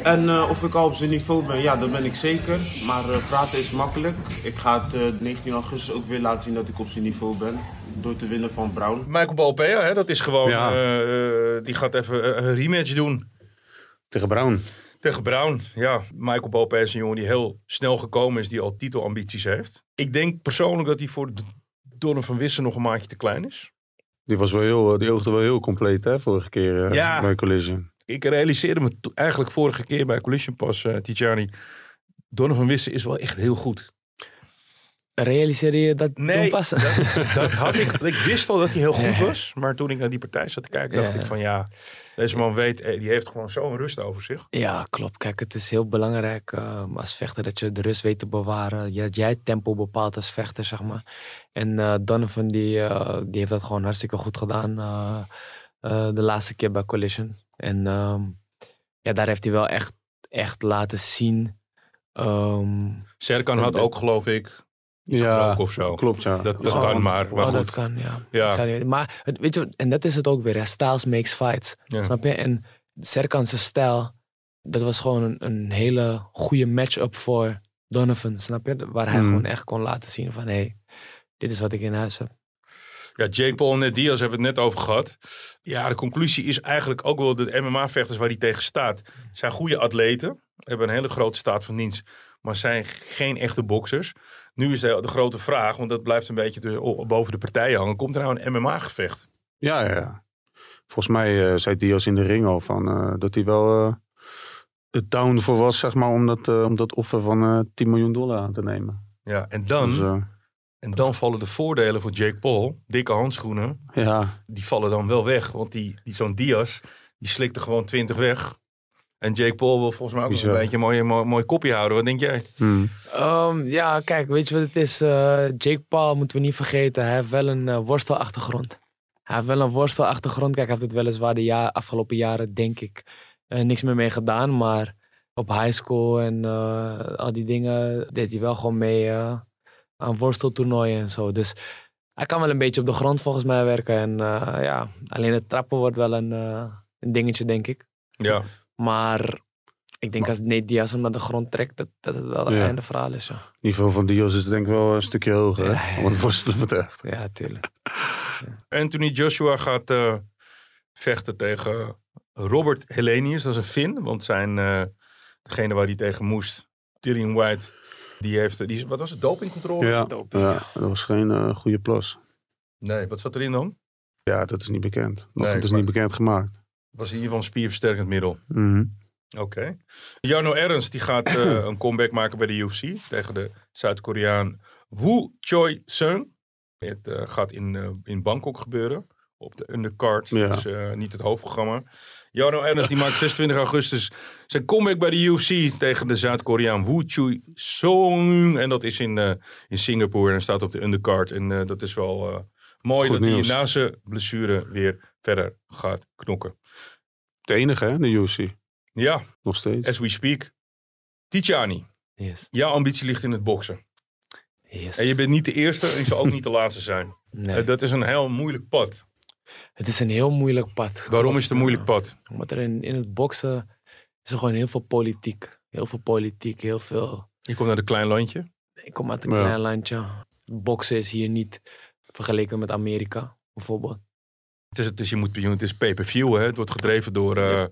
En eh, of ik al op zijn niveau ben, ja, dat ben ik zeker. Maar eh, praten is makkelijk. Ik ga het eh, 19 augustus ook weer laten zien dat ik op zijn niveau ben. Door te winnen van Brown. Michael Boapea, hè, dat is gewoon... Ja. eh, eh, die gaat even eh, een rematch doen. Tegen Brown. Tegen Brown, ja. Michael Bope is een jongen die heel snel gekomen is, die al titelambities heeft. Ik denk persoonlijk dat hij voor de Donner van Wissen nog een maatje te klein is. Die, was wel heel, eh, die oogde wel heel compleet hè, vorige keer eh, Ja. bij Collision. Ik realiseerde me eigenlijk vorige keer bij Collision Pass, eh Tijani. Donner van Wissen is wel echt heel goed. Realiseer je dat Nee, pas? Dat had ik, *laughs* ik wist al dat hij heel goed was. Maar toen ik naar die partij zat te kijken, dacht Ja. ik van ja, deze man weet, eh, die heeft gewoon zo'n rust over zich. Ja, klopt. Kijk, het is heel belangrijk eh, als vechter dat je de rust weet te bewaren. Dat jij het tempo bepaalt als vechter, zeg maar. En eh Donovan, die, die heeft dat gewoon hartstikke goed gedaan de laatste keer bij Collision. En ehm, ja, daar heeft hij wel echt, echt laten zien. ehm, Serkan had ook, geloof ik, iets Ja, of zo. Klopt, ja. Dat, dat Gewoon- kan maar, maar oh, dat goed. kan, ja. Ja. Ik zou niet- maar het, weet je, en dat is het ook weer. Hè? Styles makes fights. Ja. Snap je? En Serkan's stijl, dat was gewoon een, een hele goede match-up voor Donovan. Snap je? Waar hij Mm. gewoon echt kon laten zien van, hé, hey, dit is wat ik in huis heb. Ja, Jake Paul en Ned Diaz hebben we het net over gehad. Ja, de conclusie is eigenlijk ook wel dat MMA-vechters waar hij tegen staat, zijn goede atleten. Hebben een hele grote staat van dienst, maar zijn geen echte boxers. Nu is de, de grote vraag, want dat blijft een beetje dus boven de partijen hangen. Komt er nou een MMA-gevecht? Ja, ja. Volgens mij eh, zei Diaz in de ring al van, eh, dat hij wel eh het down voor was, zeg maar, om dat, om dat offer van eh 10 miljoen dollar aan te nemen. Ja, en dan, Dus, en dan vallen de voordelen voor Jake Paul, dikke handschoenen, ja, die vallen dan wel weg. Want die, die zo'n Diaz, die slikt er gewoon 20 weg. En Jake Paul wil volgens mij ook een beetje een mooi, mooi, mooi kopje houden. Wat denk jij? hmm. Ehm, ja, kijk, weet je wat het is? Eh, Jake Paul moeten we niet vergeten. Hij heeft wel een eh, worstelachtergrond. Hij heeft wel een worstelachtergrond. Kijk, hij heeft het weliswaar de ja afgelopen jaren, denk ik, eh, niks meer mee gedaan. Maar op high school en eh, al die dingen deed hij wel gewoon mee eh, aan worsteltoernooien en zo. Dus hij kan wel een beetje op de grond volgens mij werken. En eh, ja, alleen het trappen wordt wel een, eh, een dingetje, denk ik. Ja, Maar ik denk als Nate Diaz hem naar de grond trekt, dat, dat het wel het Ja. einde verhaal is. Ja, Het niveau van Diaz is denk ik wel een stukje hoger, Ja, hè, wat worstelen betreft. ja tuurlijk. Anthony Joshua gaat eh, vechten tegen Robert Helenius. Dat is een Fin, want zijn, eh, degene waar hij tegen moest, Tyrion White, die heeft, die, wat was het, dopingcontrole? Ja, Doping, ja, dat was geen eh, goede plus. Nee, wat zat erin dan? Ja, dat is niet bekend. Nog, Nee, dat is maar- niet bekend gemaakt. Was in ieder geval een spierversterkend middel. Mhm. Oké. Jarno Ernst die gaat eh, *clears throat* een comeback maken bij de UFC tegen de Zuid-Koreaan Woo Choi Seung. Het eh, gaat in, eh, in Bangkok gebeuren. Op de undercard, Ja. dus eh, niet het hoofdprogramma. Jarno Ernst die maakt *laughs* 26 augustus zijn comeback bij de UFC tegen de Zuid-Koreaan Woo Choi Seung. En dat is in, eh, in Singapore en staat op de undercard. En eh, dat is wel eh, mooi Goed dat nieuws. hij na zijn blessure weer verder gaat knokken. De enige, hè, de UFC. Ja, Nog steeds. as we speak. Tijani. Yes. Jouw ambitie ligt in het boksen. yes. En je bent niet de eerste en je zal ook niet de laatste zijn. Nee. Eh, Dat is een heel moeilijk pad. Het is een heel moeilijk pad. Waarom is het een moeilijk pad? Omdat er in, in het boksen is er gewoon heel veel politiek. Heel veel politiek, heel veel... Je komt uit een klein landje. Ik kom uit een Ja. klein landje. Boksen is hier niet vergeleken met Amerika, bijvoorbeeld. Het is, het is, je moet, je moet, het is pay-per-view, hè. Het wordt gedreven door, eh,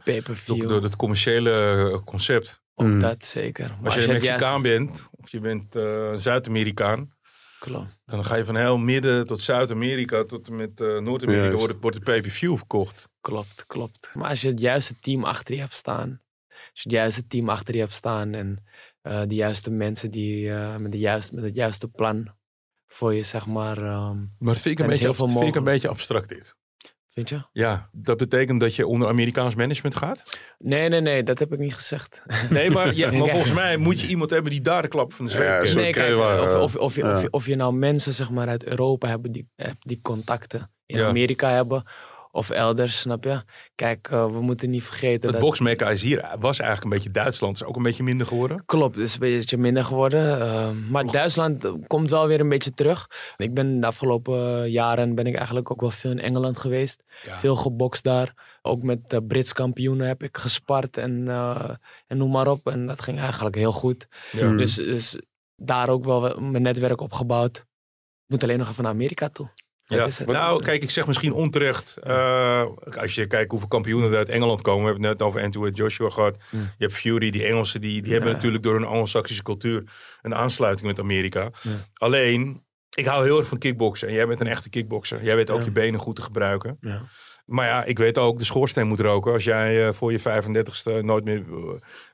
door, het commerciële eh, concept. ook Mm. dat zeker. Maar Als je juist- Mexicaan bent, of je bent eh, Zuid-Amerikaan, Klopt. dan ga je van heel midden tot Zuid-Amerika tot en met eh, Noord-Amerika wordt, het- pay-per-view verkocht. Klopt, klopt. Maar als je het juiste team achter je hebt staan, als je het juiste team achter je hebt staan en eh, de juiste mensen die eh, met, de juiste, met het juiste plan voor je, zeg maar, ehm, Maar vind ik een, is beetje, heel veel vind ik een beetje abstract dit. Vind je? Ja, dat betekent dat je onder Amerikaans management gaat? Nee, nee, nee, dat heb ik niet gezegd. Nee, maar, *laughs* ja, maar volgens mij moet je iemand hebben die daar de klap van de zweep Ja, Nee, kijk, we, of, eh, of, of, je, ja. of, je, of je nou mensen zeg maar, uit Europa hebben die, eh, die contacten in Ja. Amerika hebben of elders, snap je? Kijk, eh, we moeten niet vergeten Het dat... boxmecca is hier was eigenlijk een beetje Duitsland. Is ook een beetje minder geworden. Klopt, het is een beetje minder geworden. eh, maar Duitsland komt wel weer een beetje terug. Ik ben de afgelopen jaren ben ik eigenlijk ook wel veel in Engeland geweest. Ja. Veel gebokst daar. Ook met de Brits kampioenen heb ik gespart en, eh, en noem maar op. En dat ging eigenlijk heel goed. Ja. Mm. Dus, dus daar ook wel mijn netwerk opgebouwd. Ik moet alleen nog even naar Amerika toe. Ja. Nou, kijk, ik zeg misschien onterecht. eh, als je kijkt hoeveel kampioenen er uit Engeland komen. We hebben het net over Anthony Joshua gehad. Je hebt Fury, die Engelsen, die, die hebben natuurlijk door hun Anglo-Saxische cultuur een aansluiting met Amerika. Ja. Alleen, ik hou heel erg van kickboksen. En jij bent een echte kickbokser. Jij weet ook Ja. je benen goed te gebruiken. Ja. Maar ja, ik weet ook, de schoorsteen moet roken. Als jij eh, voor je 35ste nooit meer eh,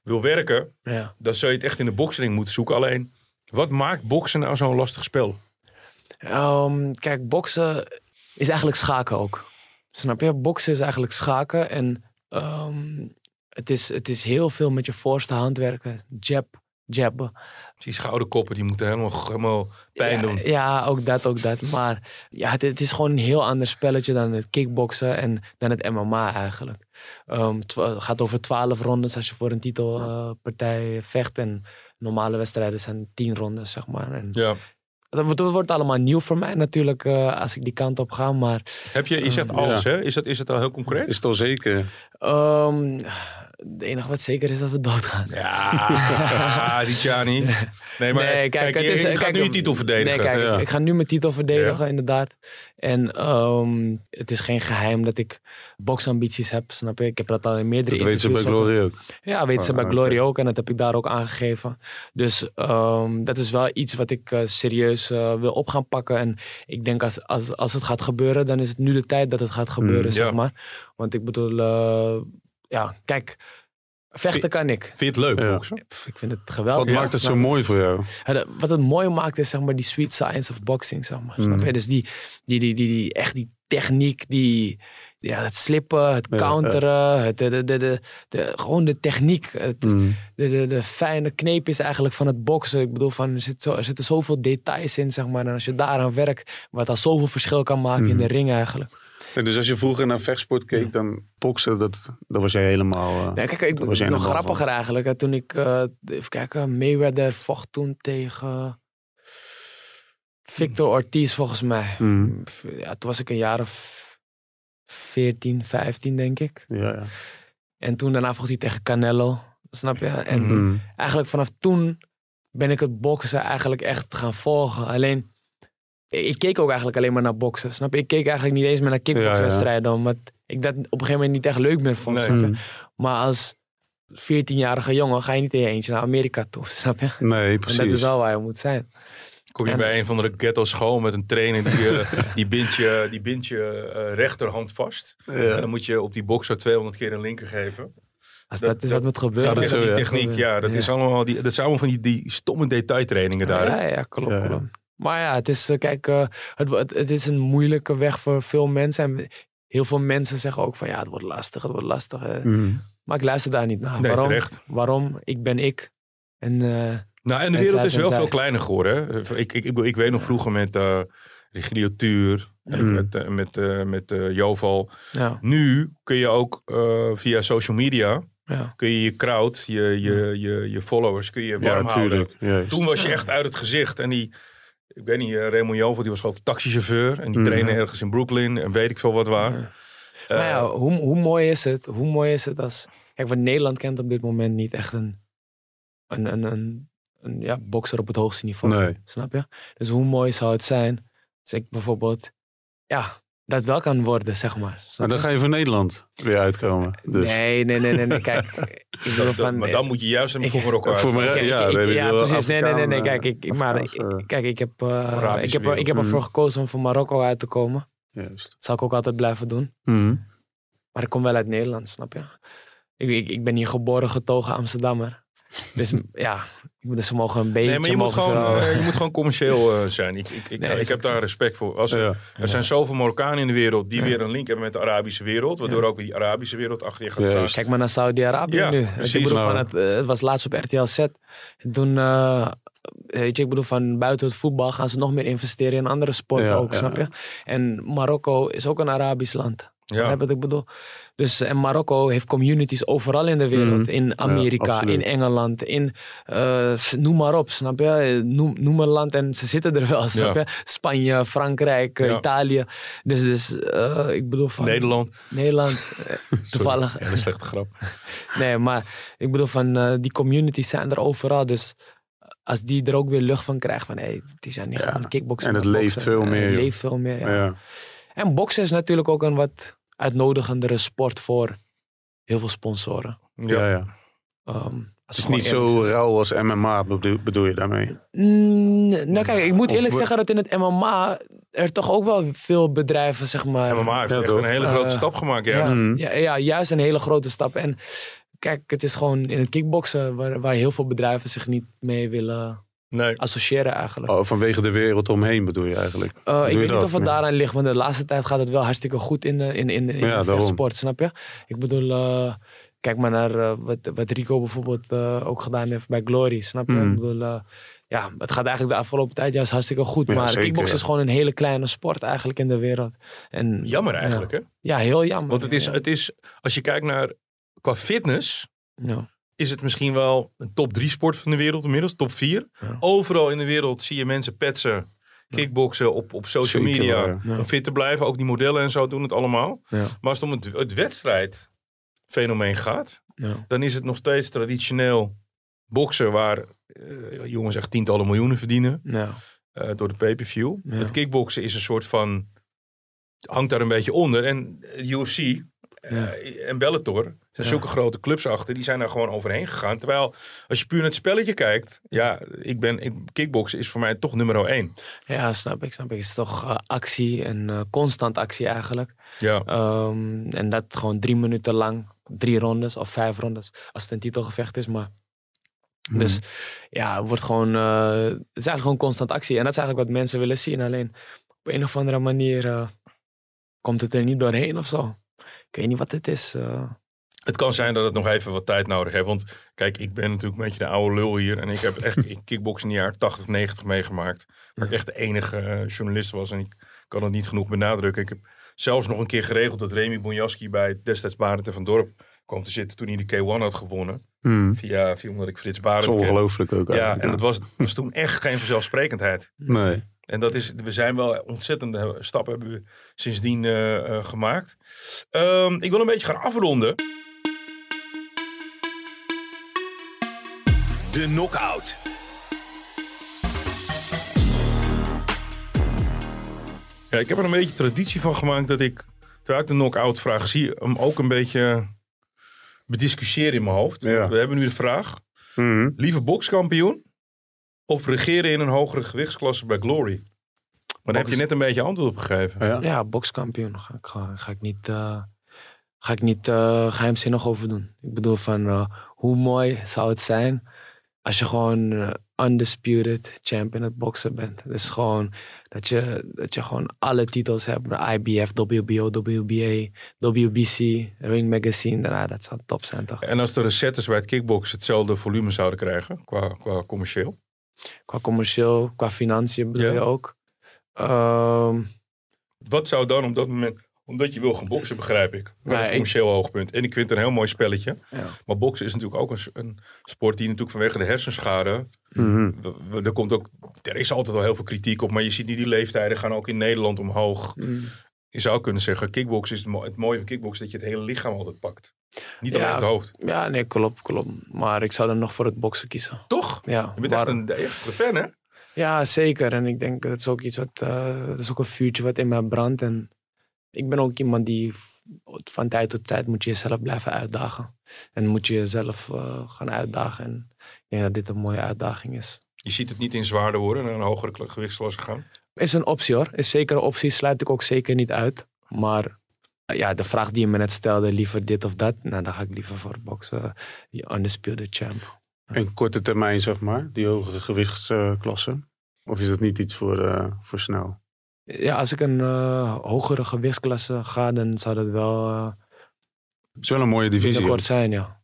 wil werken, Ja. dan zou je het echt in de boksering moeten zoeken. Alleen, wat maakt boksen nou zo'n lastig spel? Ehm, kijk, boksen is eigenlijk schaken ook. Snap je? Boksen is eigenlijk schaken. En ehm, het, is, het is heel veel met je voorste hand werken. Jab, jabben. Die schouderkoppen, die moeten helemaal, helemaal pijn ja, doen. Ja, ook dat, ook dat. Maar ja, het, het is gewoon een heel ander spelletje dan het kickboksen en dan het MMA eigenlijk. Ehm, het gaat over twaalf rondes als je voor een titelpartij vecht. En normale wedstrijden zijn tien rondes, zeg maar. En Ja. Dat, wordt- dat wordt allemaal nieuw voor mij natuurlijk eh, als ik die kant op ga. Maar Heb je, je zegt Ehm, alles, hè? Is, dat, is het al heel concreet? Is het al zeker? ehm, het enige wat zeker is dat we doodgaan. Ja, *laughs* die Tjani. Nee, maar Nee, kijk, het is- je gaat kijk, nu je titel verdedigen. Nee, kijk, Ja. ik, ik ga nu mijn titel verdedigen, inderdaad. En ehm, het is geen geheim dat ik boksambities heb, snap je? Ik heb dat al in meerdere Dat weten ze bij interviews Glory ook. Ja, weten ze Ah, bij oké. Glory ook en dat heb ik daar ook aangegeven. Dus ehm, dat is wel iets wat ik eh, serieus eh, wil op gaan pakken. En ik denk als, als, als het gaat gebeuren, dan is het nu de tijd dat het gaat gebeuren, Mm, zeg maar. Want ik bedoel, eh, ja, kijk, vechten kan ik. Vind je het leuk, Ja. boksen? Pff, Ik vind het Wat geweldig. maakt het zo mooi voor jou? Wat het mooi maakt is zeg maar die sweet science of boxing, zeg maar. Mm. Snap je? Dus die, die, die, die, die, echt die techniek, die, ja, het slippen, het counteren, Het, de, de, de, de, de- gewoon de techniek, het, Mm. de, de, de fijne kneepjes eigenlijk van het boksen. Ik bedoel, van, er, zit zo, er zitten zoveel details in, zeg maar. En als je daaraan werkt, wat al zoveel verschil kan maken in Mm. de ring eigenlijk. En dus als je vroeger naar vechtsport keek, dan boksen, dat, dat was jij helemaal... eh, Ja, kijk, ik, was nog grappiger eigenlijk. hè, Toen ik, eh, even kijken, Mayweather vocht toen tegen Victor Ortiz volgens mij. mm. Ja, toen was ik een jaar of 14, 15 denk ik. Ja, ja. En toen daarna vocht hij tegen Canelo. Snap je? En Mhm. Mm. eigenlijk vanaf toen ben ik het boksen eigenlijk echt gaan volgen. Alleen, ik keek ook eigenlijk alleen maar naar boksen. Snap je? Ik keek eigenlijk niet eens meer naar kickboxwedstrijden. Omdat ik dat op een gegeven moment niet echt leuk meer vond. Nee. snap je? Mm. Maar als 14-jarige jongen ga je niet in je eentje naar Amerika toe. *laughs* Snap je? Nee, En precies. dat is wel waar je moet zijn. Kom je En- bij een van de ghetto school met een trainer die, eh, die bindt je, die bindt je eh, rechterhand vast. Ja. En dan moet je op die bokser 200 keer een linker geven. Als Dat- dat, is dat- wat moet gebeuren. dat dat zo, die ja. techniek, ja, dat, Is allemaal, die, dat zijn allemaal van die, die stomme detailtrainingen daar. Ja, ja, klopt, Ja, ja. klopt. Maar ja, het is, eh, kijk, eh, het, het, het is een moeilijke weg voor veel mensen. En heel veel mensen zeggen ook van, ja, het wordt lastig, het wordt lastig. eh. Mm. Maar ik luister daar niet naar. Nee, Waarom? terecht. Waarom? Ik ben ik. En eh, Nou, en de wereld is wel zij. veel kleiner geworden. Hè? Ik, ik, ik, ik weet nog vroeger met eh Regilio Tuur, en Mm. met, met, eh, met Joval. ja, Nu kun je ook eh, via social media, ja. kun je je crowd, je, je, je, je followers, kun je Ja, warm houden. tuurlijk. Juist. Toen was je echt uit het gezicht. En die, ik weet niet, eh, Raymond Jovel, die was gewoon taxichauffeur. En die Mm. trainde ergens in Brooklyn en weet ik veel wat waar. Ja. Eh, maar ja, hoe, hoe mooi is het? Hoe mooi is het als... Kijk, want Nederland kent op dit moment niet echt een, een, een, een, een ja, bokser op het hoogste niveau. Nee. Snap je? Dus hoe mooi zou het zijn als ik bijvoorbeeld, ja, dat wel kan worden, zeg maar. Maar dan ga je voor Nederland weer uitkomen. Dus. Nee, nee, nee, nee, nee. Kijk, *laughs* ik Dat- van... maar dan moet je juist hem voor Marokko Voor uit. Marokko, ja, ik- weet ik ja, wel, precies. Nee, nee, nee, nee. Kijk, ik, maar, eh, kijk, ik heb, eh, ik heb, ik heb ervoor Mm. gekozen om voor Marokko uit te komen. Juist. Dat zal ik ook altijd blijven doen. Mhm. Maar ik kom wel uit Nederland, snap je? Ik, ik, ik ben hier geboren, getogen Amsterdammer. Dus *laughs* ja, dus ze mogen een beetje... Nee, maar je moet, gewoon, wel- eh, je moet gewoon commercieel eh, zijn. Ik, ik, ik, Nee, ik is heb daar respect voor. Als er, Ja. er zijn zoveel Marokkanen in de wereld die Ja. weer een link hebben met de Arabische wereld. Waardoor Ja. ook die Arabische wereld achter je gaat staan. Kijk maar naar Saudi-Arabië Ja, nu. precies. ik bedoel, Nou. van het, eh, het was laatst op RTL Z. En toen, eh, weet je, ik bedoel, van buiten het voetbal gaan ze nog meer investeren in andere sporten Ja, ook, ja, snap je? En Marokko is ook een Arabisch land. Ja. Wat ik bedoel? Dus, en Marokko heeft communities overal in de wereld. Mhm. In Amerika, in Engeland, in eh, noem maar op, snap je? Noem, noem een land en ze zitten er wel, *laughs* snap Ja. je? Spanje, Frankrijk, eh, Ja. Italië. Dus, dus eh, ik bedoel van... Nederland. Nederland, *laughs* eh, toevallig. Ja, een slechte grap. *laughs* Nee, maar ik bedoel van eh, die communities zijn er overal. Dus als die er ook weer lucht van krijgen van hé, die zijn niet gaan kickboksen. En het leeft veel meer, Het leeft veel meer. En boksen is natuurlijk ook een wat uitnodigendere sport voor heel veel sponsoren. Ja. Ja, ja. Ehm, Het is niet zo rauw als MMA, bedoel, bedoel je daarmee? Mm, nou kijk, ik moet eerlijk zeggen dat in het MMA er toch ook wel veel bedrijven, zeg maar... MMA heeft Ja, echt toch? een hele grote Eh, stap gemaakt. Ja. Ja, Mhm. ja, ja, juist een hele grote stap. En kijk, het is gewoon in het kickboksen waar, waar heel veel bedrijven zich niet mee willen Nee. associëren eigenlijk. Oh, vanwege de wereld omheen bedoel je eigenlijk? Uh, ik weet niet of het Ja. daaraan ligt, want de laatste tijd gaat het wel hartstikke goed in, de- in, in, in Ja, de vechtsport, snap je? Ik bedoel, eh, kijk maar naar eh, wat, wat Rico bijvoorbeeld eh, ook gedaan heeft bij Glory, snap je? Ik bedoel, eh, ja, het gaat eigenlijk de afgelopen tijd juist hartstikke goed, Ja, maar zeker, ja. is gewoon een hele kleine sport eigenlijk in de wereld. En, Jammer eigenlijk, hè? Ja, heel jammer. Want het is, ja. het is, als je kijkt naar qua fitness, Ja. Is het misschien wel een top 3 sport van de wereld inmiddels, top 4. Ja. Overal in de wereld zie je mensen petsen, kickboksen op, op social Zeker media. Ja. Om fit te blijven. Ook die modellen en zo doen het allemaal. Ja. Maar als het om het, het wedstrijdfenomeen gaat, dan is het nog steeds traditioneel boksen waar eh, jongens echt tientallen miljoenen verdienen Ja. eh, door de pay-per-view. Het kickboksen is een soort van, hangt daar een beetje onder. En de UFC eh, en Bellator zijn Ja. zulke grote clubs achter, die zijn daar gewoon overheen gegaan. Terwijl als je puur naar het spelletje kijkt, ja, ik ben, ik, kickboksen is voor mij toch nummer één. ja, snap ik, snap ik. Het is toch eh, actie en eh, constant actie eigenlijk. Ja, Ehm, en dat gewoon drie minuten lang, drie rondes of vijf rondes, als het een titelgevecht is. Maar Dus ja, het wordt gewoon, het is eigenlijk gewoon constant actie. En dat is eigenlijk wat mensen willen zien. Alleen op een of andere manier komt het er niet doorheen of zo. Ik weet niet wat het is. eh. het kan zijn dat het nog even wat tijd nodig heeft. Want kijk, ik ben natuurlijk een beetje de oude lul hier. En ik heb echt *laughs* ik kickboksen in de jaren 80, 90 meegemaakt. Waar ik echt de enige eh, journalist was. En ik kan het niet genoeg benadrukken. Ik heb zelfs nog een keer geregeld dat Remy Bonjaski bij destijds Barend en van Dorp kwam te zitten toen hij de K1 had gewonnen. Hmm. Via, via omdat ik Frits Dat Barend is ken. ongelooflijk ook. Ja, en dat was, was toen echt geen vanzelfsprekendheid. Nee. En dat is, we zijn wel ontzettende stappen hebben we sindsdien eh, eh, gemaakt. Ehm, ik wil een beetje gaan afronden. De knockout. Ja, ik heb er een beetje traditie van gemaakt dat ik, terwijl ik de knock-out vraag zie, hem ook een beetje bediscussiëren in mijn hoofd. Ja. We hebben nu de vraag, Mhm. liever bokskampioen of regeren in een hogere gewichtsklasse bij Glory? Maar daar heb je net een beetje antwoord op gegeven. Ja. Ja, bokskampioen. Ga ik, ga, ga ik niet, eh, ga ik niet eh, geheimzinnig over doen. Ik bedoel van, eh, hoe mooi zou het zijn als je gewoon undisputed champion het boksen bent. Dus gewoon dat je, dat je gewoon alle titels hebt. IBF, WBO, WBA, WBC, Ring Magazine. Nou, dat zou top zijn toch? En als de recettes bij het kickboksen hetzelfde volume zouden krijgen, qua, qua commercieel. Qua commercieel, qua financiën bedoel Ja. je ook. Ehm, Wat zou dan op dat moment, omdat je wil gaan boksen, begrijp ik. Een ik- commercieel hoogpunt. En ik vind het een heel mooi spelletje. ja. Maar boksen is natuurlijk ook een, een sport die natuurlijk vanwege de hersenschade Mhm. Er, komt ook, er is altijd wel heel veel kritiek op, maar je ziet niet die leeftijden gaan ook in Nederland omhoog. Mm. Je zou kunnen zeggen, kickboksen is het, mo- het mooie van kickboksen dat je het hele lichaam altijd pakt. Niet alleen Ja. het hoofd. Ja, nee, klopt, klopt. Maar ik zou dan nog voor het boksen kiezen. Toch? Ja, Je bent echt een echt fan, hè? Ja, zeker. En ik denk dat is ook iets wat, eh, dat is ook een vuurtje wat in mij brandt. En ik ben ook iemand die van tijd tot tijd moet je jezelf blijven uitdagen. En moet je jezelf eh, gaan uitdagen. En ik denk dat dit een mooie uitdaging is. Je ziet het niet in zwaarder worden en een hogere kla- gewichtsklasse gaan. Is een optie hoor. Is zeker een optie. Sluit ik ook zeker niet uit. Maar eh, ja, de vraag die je me net stelde, liever dit of dat. Nou, dan ga ik liever voor boksen. Je undisputed champ. En korte termijn, zeg maar, die hogere gewichtsklasse. Of is dat niet iets voor, eh, voor snel? Ja, als ik een eh, hogere gewichtsklasse ga, dan zou dat wel Het is wel een mooie divisie. binnenkort zijn, ja.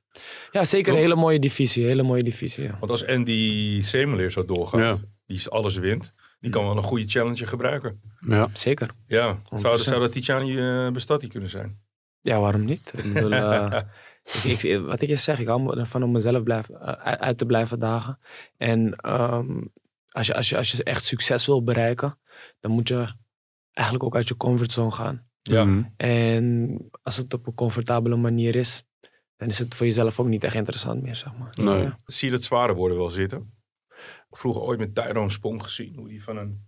Ja, zeker een hele mooie divisie. Hele mooie divisie, ja. Want als Andy Semeleer zo doorgaat, Ja. die is alles wint, die kan wel een goede challenger gebruiken. Ja. Zeker. Ja, zou, 100%. zou dat Tijani uh, Bestati kunnen zijn? Ja, waarom niet? Ik bedoel, eh, *laughs* ik, ik- wat ik je zeg, ik hou ervan om mezelf blijven, eh, uit te blijven dagen. En ehm, als, je, als, je, als je echt succes wil bereiken, dan moet je eigenlijk ook uit je comfortzone gaan. Ja. Mhm. En als het op een comfortabele manier is, dan is het voor jezelf ook niet echt interessant meer, zeg maar. Nee. Ja. Zie je dat zware worden wel zitten? Vroeger ooit met Tyrone Spong gezien, hoe die van een...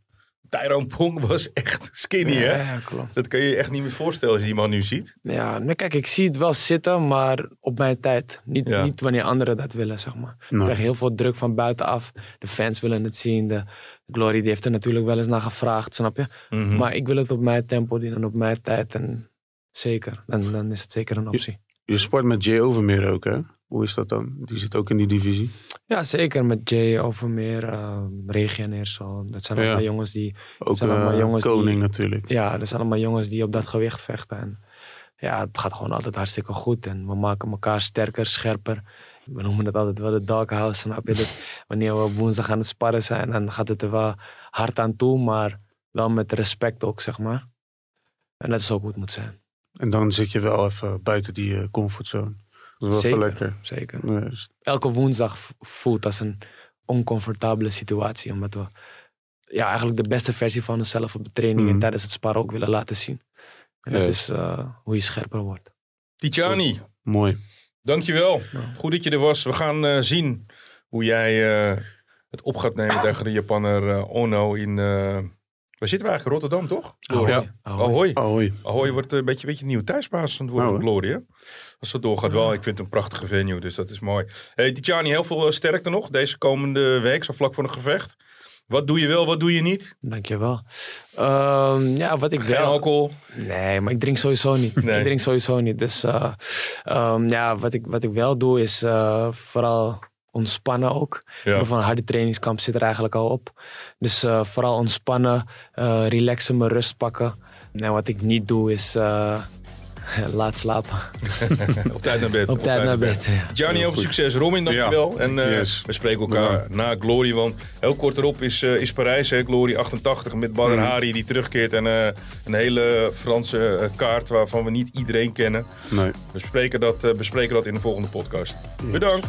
Tyrone Pong *laughs* was echt skinny, hè? Ja, klopt. Dat kan je je echt niet meer voorstellen als je die man nu ziet. Ja, nou kijk, ik zie het wel zitten, maar op mijn tijd. Niet, Ja. niet wanneer anderen dat willen, zeg maar. Ik krijg heel veel druk van buitenaf. De fans willen het zien. De Glory die heeft er natuurlijk wel eens naar gevraagd, snap je? Mhm. Maar ik wil het op mijn tempo doen en op mijn tijd. En zeker, dan, dan is het zeker een optie. Je sport met Jay Overmeer ook, hè? Hoe is dat dan? Die zit ook in die divisie. Ja, zeker met Jay Overmeer, uh, Regie en Eersel. Dat zijn Ja. allemaal jongens die... Ook zijn allemaal eh, jongens die- koning natuurlijk. Ja, dat zijn allemaal jongens die op dat gewicht vechten. En ja, het gaat gewoon altijd hartstikke goed. En we maken elkaar sterker, scherper. We noemen het altijd wel de doghouse, snap je? Dus wanneer we op woensdag aan het sparren zijn, dan gaat het er wel hard aan toe. Maar wel met respect ook, zeg maar. En dat is ook hoe het moet zijn. En dan zit je wel even buiten die eh, comfortzone. Dat is wel even Zeker. lekker. Zeker. Dus- Elke woensdag voelt als een oncomfortabele situatie. Omdat we ja, eigenlijk de beste versie van onszelf op de training en Mhm. tijdens het sparren ook willen laten zien. En dat is eh, hoe je scherper wordt. Tijani, Mooi. dankjewel. Ja. Goed dat je er was. We gaan eh, zien hoe jij eh, het op gaat nemen tegen de Japanner eh, Ono in... eh, waar zitten we eigenlijk? Rotterdam, toch? Ahoy. Ja. Ahoy. Ahoy. Ahoy. Ahoy wordt een beetje, beetje nieuw thuisbaas aan het worden Nou, van Glory, hè? Als dat doorgaat wel. Ik vind het een prachtige venue, dus dat is mooi. Hey, Tijani, heel veel eh, sterkte nog deze komende week, zo vlak voor een gevecht. Wat doe je wel, wat doe je niet? Dankjewel. Ehm ja, wat ik Geen wel... alcohol. Nee, maar ik drink sowieso niet. Nee. Ik drink sowieso niet. Dus eh, ehm, ja, wat ik, wat ik wel doe is eh, vooral ontspannen ook. Ja. Van een harde trainingskamp zit er eigenlijk al op. Dus eh, vooral ontspannen, eh, relaxen, mijn rust pakken. En wat ik niet doe is eh, *laughs* laat slapen. *laughs* Op tijd naar bed. Op tijd naar bed. Ja. Gianni, heel veel succes. Romin, dankjewel. En eh, Yes. we spreken elkaar na Glory. Want heel kort erop is, eh, is Parijs, hè, Glory 88 met Badr Mhm. Hari die terugkeert. En eh, een hele Franse kaart waarvan we niet iedereen kennen. Nee. We bespreken dat, eh, bespreken dat in de volgende podcast. Bedankt.